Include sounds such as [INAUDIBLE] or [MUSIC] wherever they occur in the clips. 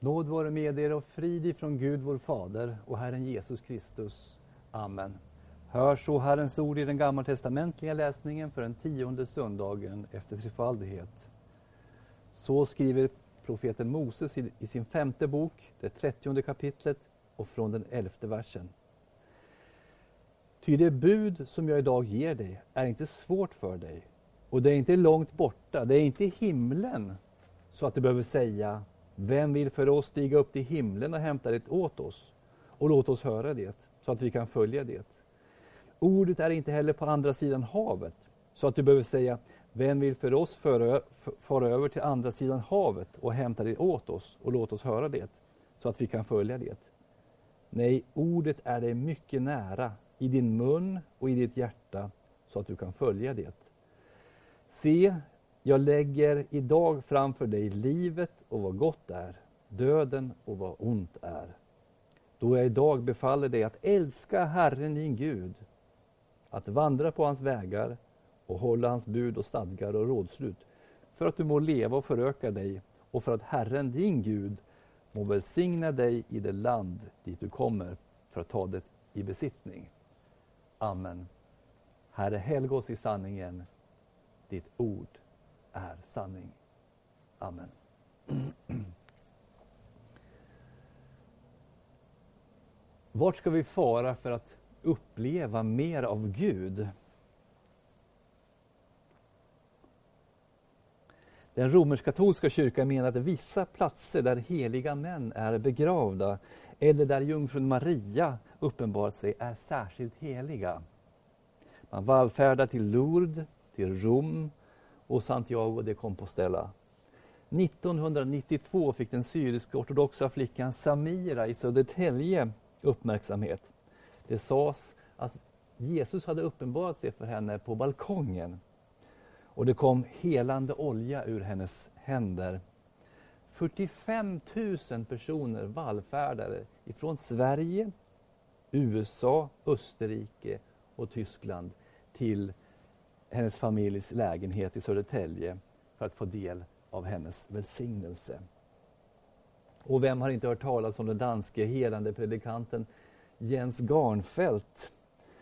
Nåd vare med er och frid ifrån Gud vår Fader och Herren Jesus Kristus. Amen. Hör så Herrens ord i den gammaltestamentliga läsningen för den tionde söndagen efter trefaldighet. Så skriver profeten Moses i, sin femte bok, det trettionde kapitlet och från den elfte versen. Ty det bud som jag idag ger dig är inte svårt för dig och det är inte långt borta, det är inte i himlen så att du behöver säga vem vill för oss stiga upp till himlen och hämta det åt oss? Och låt oss höra det, så att vi kan följa det. Ordet är inte heller på andra sidan havet, så att du behöver säga vem vill för oss fara över till andra sidan havet och hämta det åt oss och låt oss höra det, så att vi kan följa det. Nej, ordet är dig mycket nära, i din mun och i ditt hjärta, så att du kan följa det. Se, jag lägger idag framför dig livet och vad gott är, döden och vad ont är. Då jag idag befaller dig att älska Herren din Gud, att vandra på hans vägar och hålla hans bud och stadgar och rådslut, för att du må leva och föröka dig och för att Herren din Gud må välsigna dig i det land dit du kommer för att ta det i besittning. Amen. Herre, helg oss i sanningen. Ditt ord är sanning. Amen. Vart ska vi fara för att uppleva mer av Gud? Den romersk-katolska kyrkan menar att vissa platser där heliga män är begravda eller där jungfrun Maria uppenbarat sig är särskilt heliga. Man vallfärdar till Lourdes, till Rom och Santiago de Compostela. 1992 fick den syrisk-ortodoxa flickan Samira i Södertälje uppmärksamhet. Det sades att Jesus hade uppenbarat sig för henne på balkongen. Och det kom helande olja ur hennes händer. 45 000 personer vallfärdade ifrån Sverige, USA, Österrike och Tyskland till hennes familjs lägenhet i Södertälje för att få del av hennes välsignelse. Och vem har inte hört talas om den danske helande predikanten Jens Garnfeldt?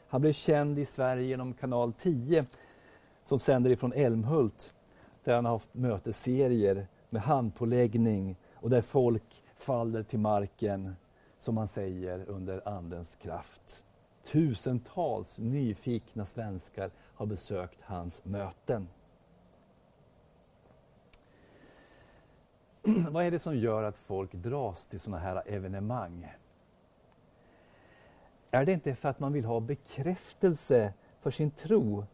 Han blev känd i Sverige genom kanal 10 som sänder ifrån Älmhult där han har haft mötesserier med handpåläggning och där folk faller till marken, som man säger, under Andens kraft. Tusentals nyfikna svenskar har besökt hans möten. [CLEARS THROAT] Vad är det som gör att folk dras till sådana här evenemang? Är det inte för att man vill ha bekräftelse för sin tro?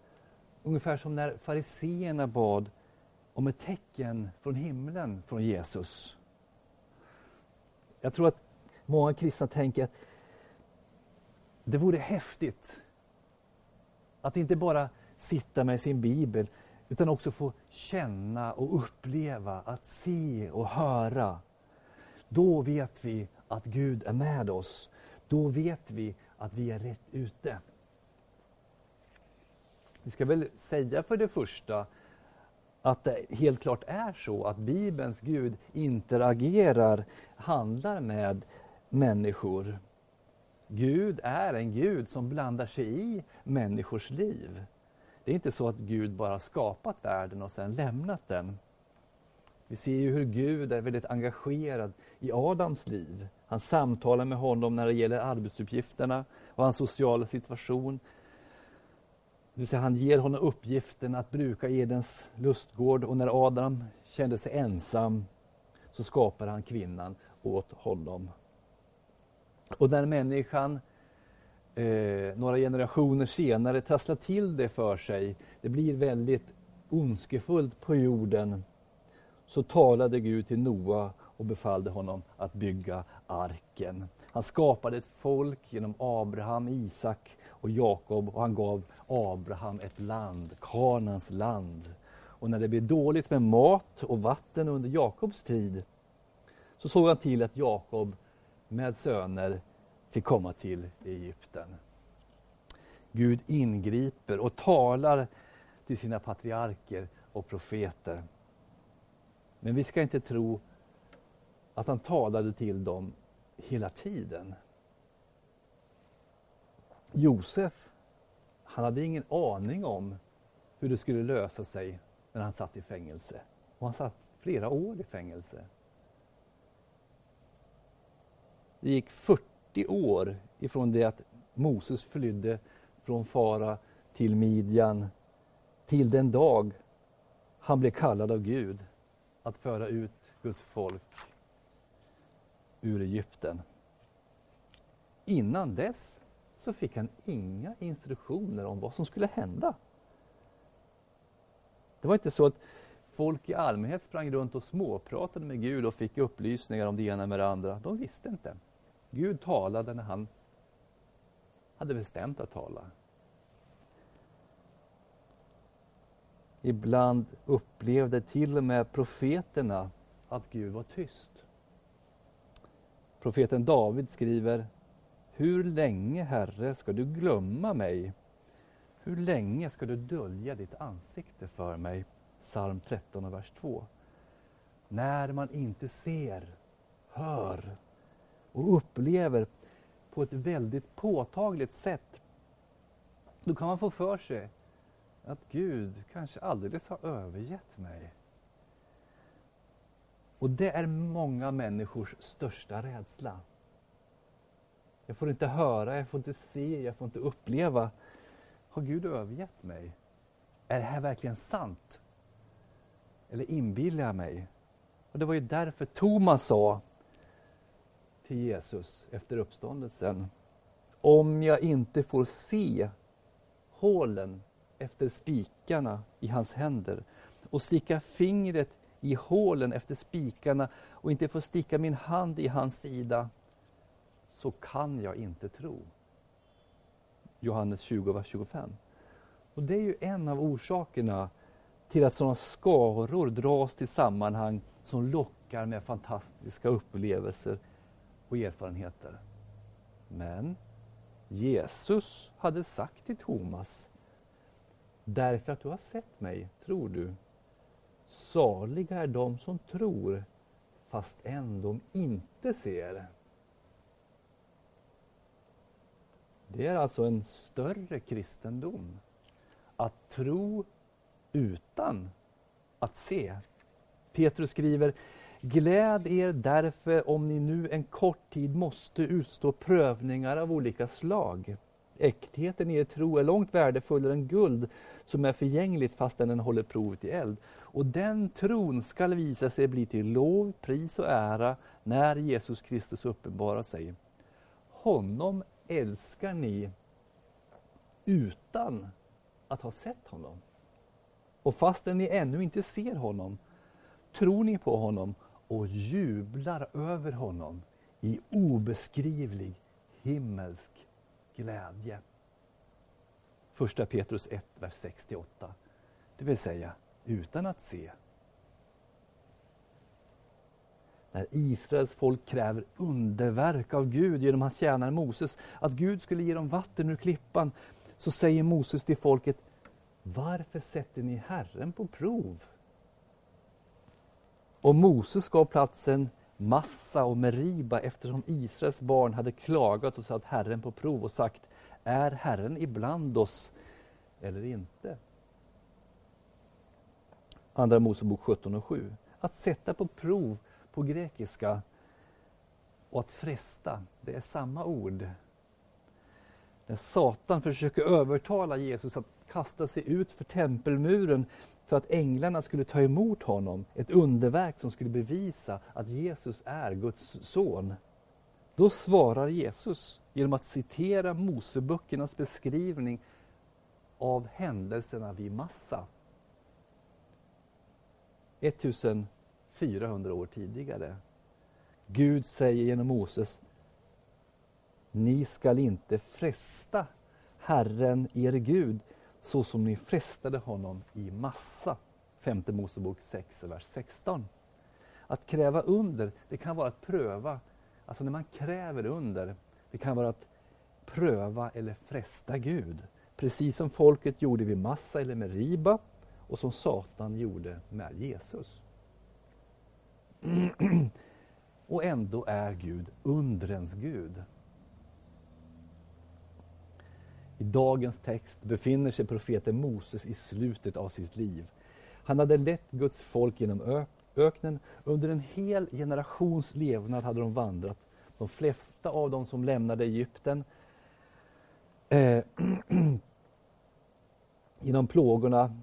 Ungefär som när fariseerna bad om ett tecken från himlen från Jesus. Jag tror att många kristna tänker att det vore häftigt att inte bara sitta med sin bibel utan också få känna och uppleva, att se och höra. Då vet vi att Gud är med oss. Då vet vi att vi är rätt ute. Vi ska väl säga för det första att det helt klart är så att Bibelns Gud interagerar, handlar med människor. Gud är en Gud som blandar sig i människors liv. Det är inte så att Gud bara skapat världen och sen lämnat den. Vi ser ju hur Gud är väldigt engagerad i Adams liv. Han samtalar med honom när det gäller arbetsuppgifterna och hans sociala situation. Det vill säga, han ger honom uppgiften att bruka Edens lustgård och när Adam kände sig ensam så skapar han kvinnan åt honom. Och när människan eh, några generationer senare trasslar till det för sig, det blir väldigt ondskefullt på jorden, så talade Gud till Noa och befallde honom att bygga arken. Han skapade ett folk genom Abraham, Isak och Jakob och han gav Abraham ett land, Kanans land. Och när det blev dåligt med mat och vatten under Jakobs tid så såg han till att Jakob med söner fick komma till Egypten. Gud ingriper och talar till sina patriarker och profeter. Men vi ska inte tro att han talade till dem hela tiden. Josef, han hade ingen aning om hur det skulle lösa sig när han satt i fängelse. Och han satt flera år i fängelse. Det gick 40 år ifrån det att Moses flydde från fara till Midjan till den dag han blev kallad av Gud att föra ut Guds folk ur Egypten. Innan dess så fick han inga instruktioner om vad som skulle hända. Det var inte så att folk i allmänhet sprang runt och småpratade med Gud och fick upplysningar om det ena med det andra. De visste inte. Gud talade när han hade bestämt att tala. Ibland upplevde till och med profeterna att Gud var tyst. Profeten David skriver Hur länge, Herre, ska du glömma mig? Hur länge ska du dölja ditt ansikte för mig? Psalm 13 och vers 2. När man inte ser, hör och upplever på ett väldigt påtagligt sätt, då kan man få för sig att Gud kanske alldeles har övergett mig. Och det är många människors största rädsla. Jag får inte höra, jag får inte se, jag får inte uppleva. Har Gud övergett mig? Är det här verkligen sant? Eller inbillar jag mig? Och Det var ju därför Thomas sa till Jesus efter uppståndelsen. Om jag inte får se hålen efter spikarna i hans händer och sticka fingret i hålen efter spikarna och inte får sticka min hand i hans sida, så kan jag inte tro. Johannes 20, vers 25. Och Det är ju en av orsakerna till att sådana skaror dras till sammanhang som lockar med fantastiska upplevelser och erfarenheter. Men Jesus hade sagt till Thomas Därför att du har sett mig, tror du. Saliga är de som tror, fast ändå inte ser. Det är alltså en större kristendom. Att tro utan att se. Petrus skriver Gläd er därför om ni nu en kort tid måste utstå prövningar av olika slag. Äktheten i er tro är långt värdefullare än guld som är förgängligt fastän den håller provet i eld. Och den tron skall visa sig bli till lov, pris och ära när Jesus Kristus uppenbarar sig. Honom älskar ni utan att ha sett honom. Och fastän ni ännu inte ser honom tror ni på honom och jublar över honom i obeskrivlig himmelsk glädje. Första Petrus 1, vers 68. Det vill säga, utan att se. När Israels folk kräver underverk av Gud genom hans tjänare Moses, att Gud skulle ge dem vatten ur klippan, så säger Moses till folket, varför sätter ni Herren på prov? Och Moses gav platsen Massa och Meriba eftersom Israels barn hade klagat och satt Herren på prov och sagt Är Herren ibland oss eller inte? Andra Mosebok 17 och 7. Att sätta på prov på grekiska och att fresta, det är samma ord. När Satan försöker övertala Jesus att kasta sig ut för tempelmuren för att änglarna skulle ta emot honom, ett underverk som skulle bevisa att Jesus är Guds son. Då svarar Jesus genom att citera Moseböckernas beskrivning av händelserna vid Massa. 1400 år tidigare. Gud säger genom Moses Ni skall inte fresta Herren er Gud så som ni frestade honom i massa. Femte Mosebok 6, vers 16. Att kräva under, det kan vara att pröva. Alltså när man kräver under, det kan vara att pröva eller fresta Gud. Precis som folket gjorde vid Massa eller med Riba och som Satan gjorde med Jesus. [CLEARS THROAT] Och ändå är Gud undrens Gud. I dagens text befinner sig profeten Moses i slutet av sitt liv. Han hade lett Guds folk genom öknen. Under en hel generations levnad hade de vandrat. De flesta av dem som lämnade Egypten eh, [CLEARS THROAT] genom plågorna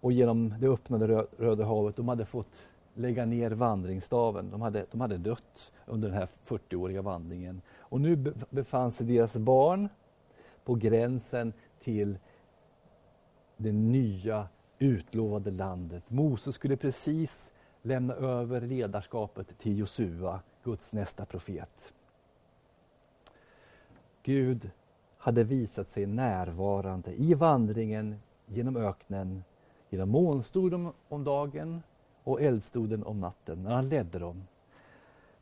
och genom det öppnade Röda havet, de hade fått lägga ner vandringsstaven. De hade, de hade dött under den här 40-åriga vandringen. Och nu befann sig deras barn på gränsen till det nya utlovade landet. Moses skulle precis lämna över ledarskapet till Josua, Guds nästa profet. Gud hade visat sig närvarande i vandringen genom öknen, genom månstoden om dagen och eldstoden om natten, när han ledde dem.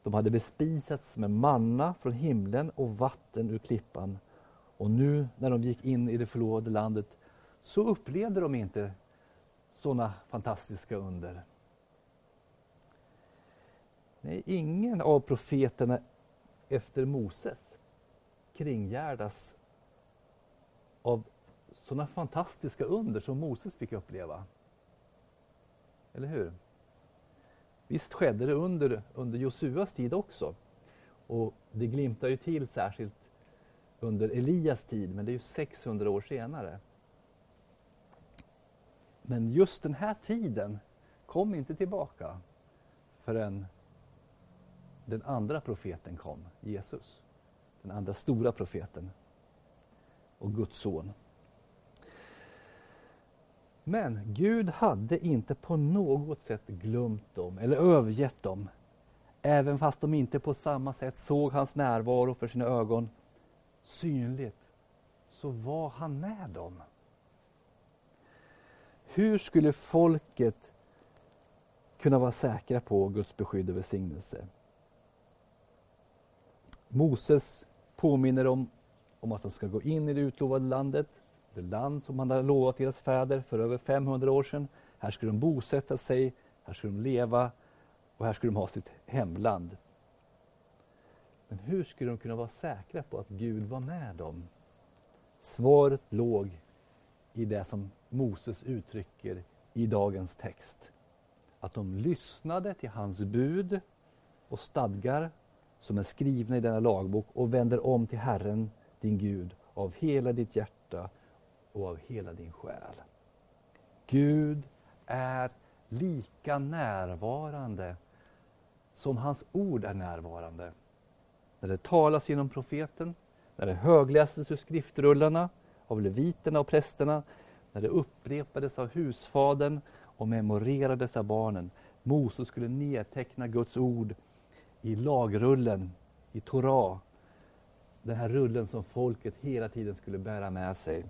De hade bespisats med manna från himlen och vatten ur klippan. Och nu när de gick in i det förlovade landet så upplevde de inte sådana fantastiska under. Nej, ingen av profeterna efter Moses kringgärdas av sådana fantastiska under som Moses fick uppleva. Eller hur? Visst skedde det under, under Josuas tid också. Och det glimtar ju till särskilt under Elias tid, men det är ju 600 år senare. Men just den här tiden kom inte tillbaka förrän den andra profeten kom, Jesus. Den andra stora profeten och Guds son. Men Gud hade inte på något sätt glömt dem eller övergett dem. Även fast de inte på samma sätt såg hans närvaro för sina ögon synligt, så var han med dem. Hur skulle folket kunna vara säkra på Guds beskydd och välsignelse? Moses påminner om, om att de ska gå in i det utlovade landet, det land som han hade lovat deras fäder för över 500 år sedan. Här skulle de bosätta sig, här skulle de leva och här skulle de ha sitt hemland. Men hur skulle de kunna vara säkra på att Gud var med dem? Svaret låg i det som Moses uttrycker i dagens text. Att de lyssnade till hans bud och stadgar som är skrivna i denna lagbok och vänder om till Herren, din Gud, av hela ditt hjärta och av hela din själ. Gud är lika närvarande som hans ord är närvarande. När det talas genom profeten, när det höglästes ur skriftrullarna av leviterna och prästerna, när det upprepades av husfadern och memorerades av barnen. Moses skulle nedteckna Guds ord i lagrullen, i Torah. Den här rullen som folket hela tiden skulle bära med sig.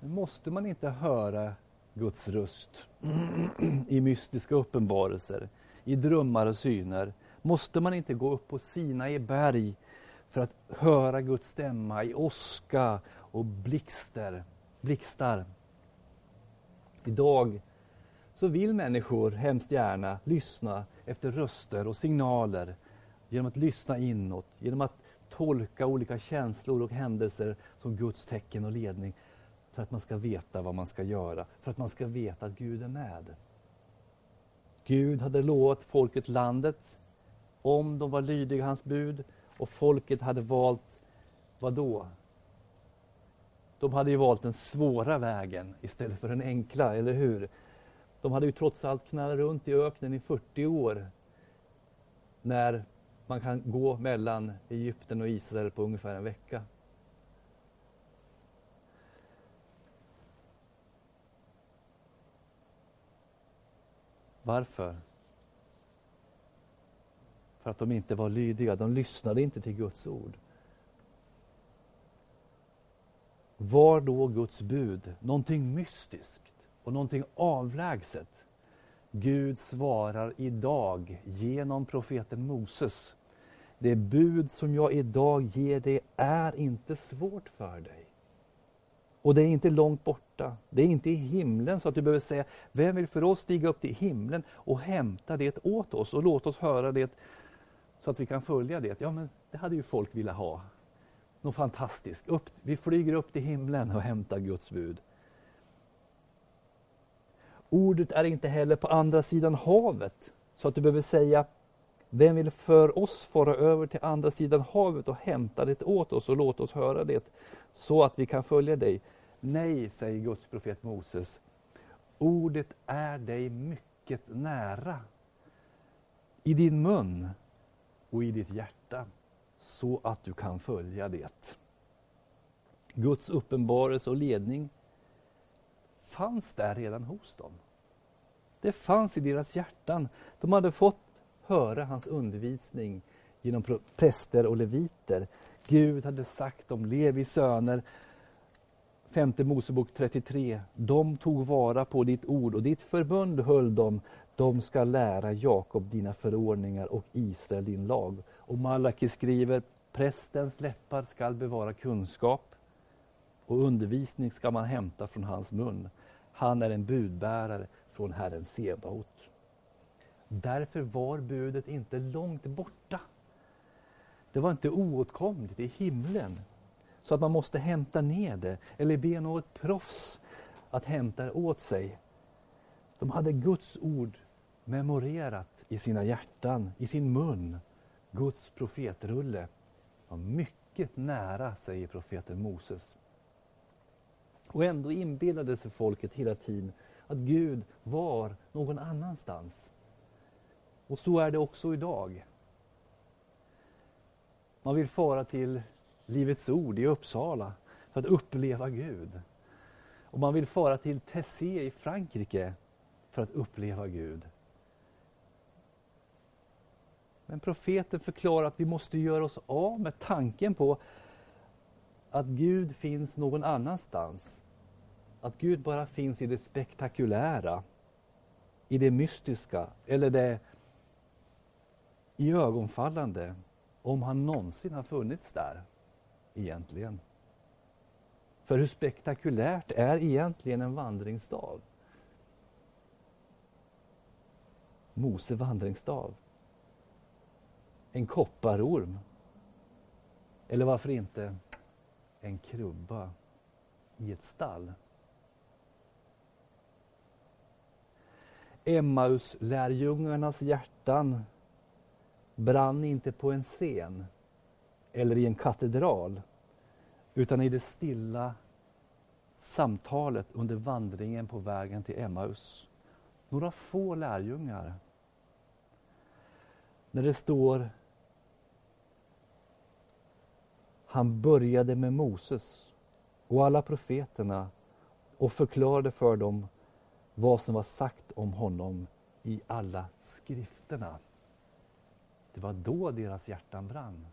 Men måste man inte höra Guds röst [CLEARS THROAT] i mystiska uppenbarelser, i drömmar och syner? Måste man inte gå upp på Sina i berg för att höra Guds stämma i åska och blixter, blixtar? Idag så vill människor hemskt gärna lyssna efter röster och signaler genom att lyssna inåt, genom att tolka olika känslor och händelser som Guds tecken och ledning för att man ska veta vad man ska göra, för att man ska veta att Gud är med. Gud hade lovat folket landet om de var lydiga hans bud och folket hade valt vad då? De hade ju valt den svåra vägen istället för den enkla, eller hur? De hade ju trots allt knallat runt i öknen i 40 år när man kan gå mellan Egypten och Israel på ungefär en vecka. Varför? För att de inte var lydiga, de lyssnade inte till Guds ord. Var då Guds bud någonting mystiskt och någonting avlägset? Gud svarar idag genom profeten Moses. Det bud som jag idag ger dig är inte svårt för dig. Och det är inte långt borta. Det är inte i himlen så att du behöver säga, vem vill för oss stiga upp till himlen och hämta det åt oss och låta oss höra det så att vi kan följa det. Ja, men det hade ju folk velat ha. Något fantastiskt. Upp, vi flyger upp till himlen och hämtar Guds bud. Ordet är inte heller på andra sidan havet, så att du behöver säga vem vill för oss fara över till andra sidan havet och hämta det åt oss och låta oss höra det, så att vi kan följa dig? Nej, säger Guds profet Moses. Ordet är dig mycket nära, i din mun och i ditt hjärta, så att du kan följa det. Guds uppenbarelse och ledning fanns där redan hos dem. Det fanns i deras hjärtan. De hade fått höra hans undervisning genom präster och leviter. Gud hade sagt om Levi söner, femte Mosebok 33, de tog vara på ditt ord och ditt förbund höll de. De ska lära Jakob dina förordningar och Israel din lag. Och Malaki skriver, prästens läppar skall bevara kunskap och undervisning ska man hämta från hans mun. Han är en budbärare från Herren Sebaot. Därför var budet inte långt borta. Det var inte oåtkomligt i himlen, så att man måste hämta ner det eller be något proffs att hämta det åt sig. De hade Guds ord memorerat i sina hjärtan, i sin mun. Guds profetrulle var mycket nära, säger profeten Moses. Och ändå inbillade sig folket hela tiden att Gud var någon annanstans. Och så är det också idag. Man vill fara till Livets Ord i Uppsala för att uppleva Gud. Och man vill fara till Tessé i Frankrike för att uppleva Gud. Men profeten förklarar att vi måste göra oss av med tanken på att Gud finns någon annanstans. Att Gud bara finns i det spektakulära, i det mystiska eller det i ögonfallande, om han någonsin har funnits där egentligen. För hur spektakulärt är egentligen en vandringsstav? Mose vandringsstav. En kopparorm. Eller varför inte en krubba i ett stall. Emmaus lärjungarnas hjärtan brann inte på en scen eller i en katedral utan i det stilla samtalet under vandringen på vägen till Emmaus. Några få lärjungar. När det står Han började med Moses och alla profeterna och förklarade för dem vad som var sagt om honom i alla skrifterna. Det var då deras hjärtan brann.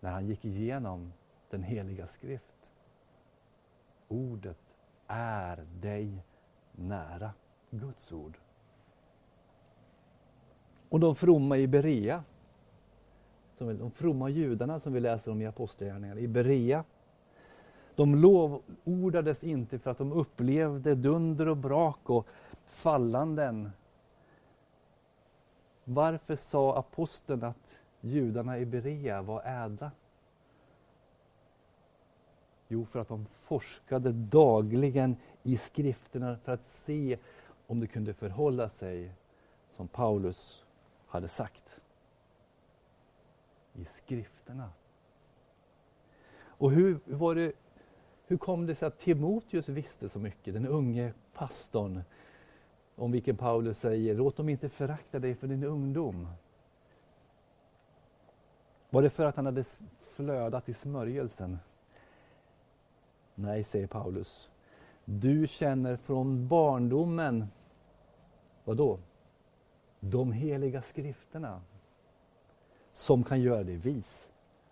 När han gick igenom den heliga skrift. Ordet är dig nära. Guds ord. Och de fromma i Berea, de fromma judarna som vi läser om i Apostlagärningarna, i Berea, de lovordades inte för att de upplevde dunder och brak och fallanden varför sa aposteln att judarna i Berea var ädla? Jo, för att de forskade dagligen i skrifterna för att se om det kunde förhålla sig som Paulus hade sagt. I skrifterna. Och hur, var det, hur kom det sig att Timoteus visste så mycket, den unge pastorn om vilken Paulus säger, låt dem inte förakta dig för din ungdom. Var det för att han hade flödat i smörjelsen? Nej, säger Paulus. Du känner från barndomen, vad då? De heliga skrifterna som kan göra dig vis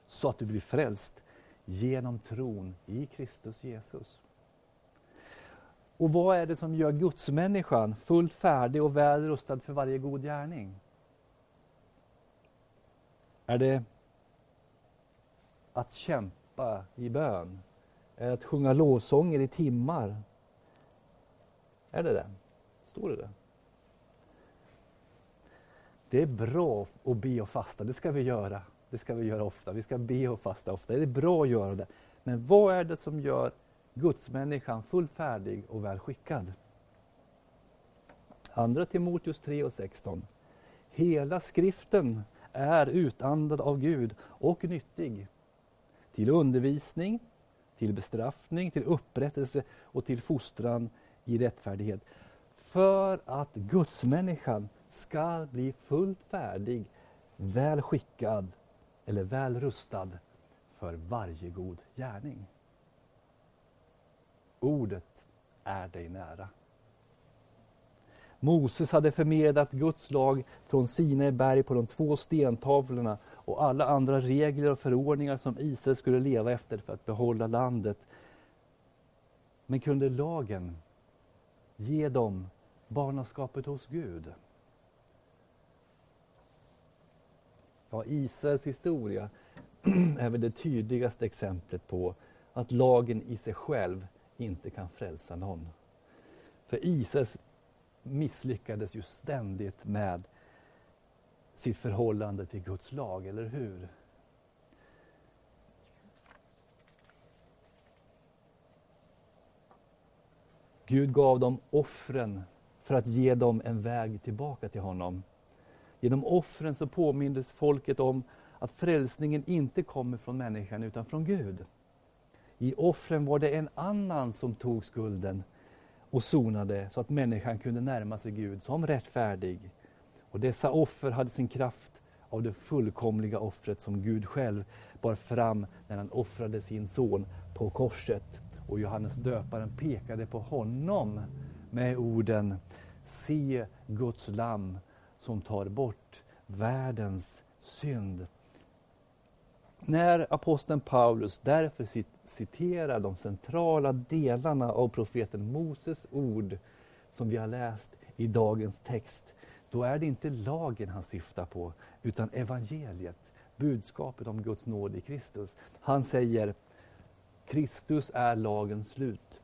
så att du blir frälst genom tron i Kristus Jesus. Och vad är det som gör gudsmänniskan fullt färdig och väl rustad för varje god gärning? Är det att kämpa i bön? är det att sjunga lovsånger i timmar. Är det det? Står det det? Det är bra att be och fasta, det ska vi göra. Det ska vi göra ofta. Vi ska be och fasta ofta. Det är bra att göra det. Men vad är det som gör gudsmänniskan fullfärdig och väl skickad? Andra Timoteus 3 och 16. Hela skriften är utandad av Gud och nyttig till undervisning, till bestraffning, till upprättelse och till fostran i rättfärdighet. För att gudsmänniskan ska bli fullt färdig, väl skickad eller väl rustad för varje god gärning. Ordet är dig nära. Moses hade förmedlat Guds lag från Sinai berg på de två stentavlorna och alla andra regler och förordningar som Israel skulle leva efter för att behålla landet. Men kunde lagen ge dem barnaskapet hos Gud? Ja, Israels historia [CLEARS THROAT] är väl det tydligaste exemplet på att lagen i sig själv inte kan frälsa någon. För Israels misslyckades ju ständigt med sitt förhållande till Guds lag, eller hur? Gud gav dem offren för att ge dem en väg tillbaka till honom. Genom offren så påmindes folket om att frälsningen inte kommer från människan utan från Gud. I offren var det en annan som tog skulden och sonade så att människan kunde närma sig Gud som rättfärdig. Och dessa offer hade sin kraft av det fullkomliga offret som Gud själv bar fram när han offrade sin son på korset. Och Johannes döparen pekade på honom med orden Se Guds lamm som tar bort världens synd. När aposteln Paulus därför citerar de centrala delarna av profeten Moses ord som vi har läst i dagens text, då är det inte lagen han syftar på, utan evangeliet, budskapet om Guds nåd i Kristus. Han säger, Kristus är lagens slut,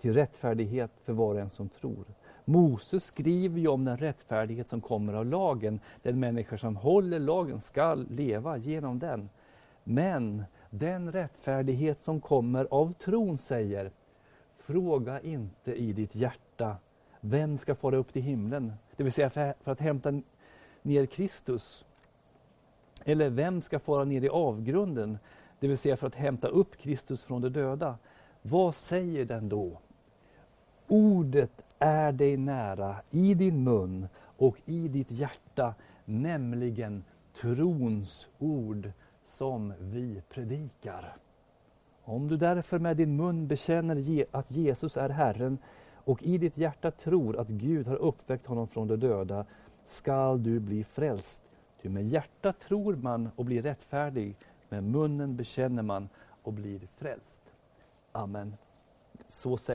till rättfärdighet för var och en som tror. Moses skriver ju om den rättfärdighet som kommer av lagen. Den människa som håller lagen skall leva genom den. Men den rättfärdighet som kommer av tron säger, fråga inte i ditt hjärta, vem ska fara upp till himlen? Det vill säga för, för att hämta ner Kristus. Eller vem ska fara ner i avgrunden? Det vill säga för att hämta upp Kristus från de döda. Vad säger den då? Ordet är dig nära, i din mun och i ditt hjärta, nämligen trons ord som vi predikar. Om du därför med din mun bekänner att Jesus är Herren och i ditt hjärta tror att Gud har uppväckt honom från de döda, skall du bli frälst. Ty med hjärtat tror man och blir rättfärdig, med munnen bekänner man och blir frälst. Amen. Så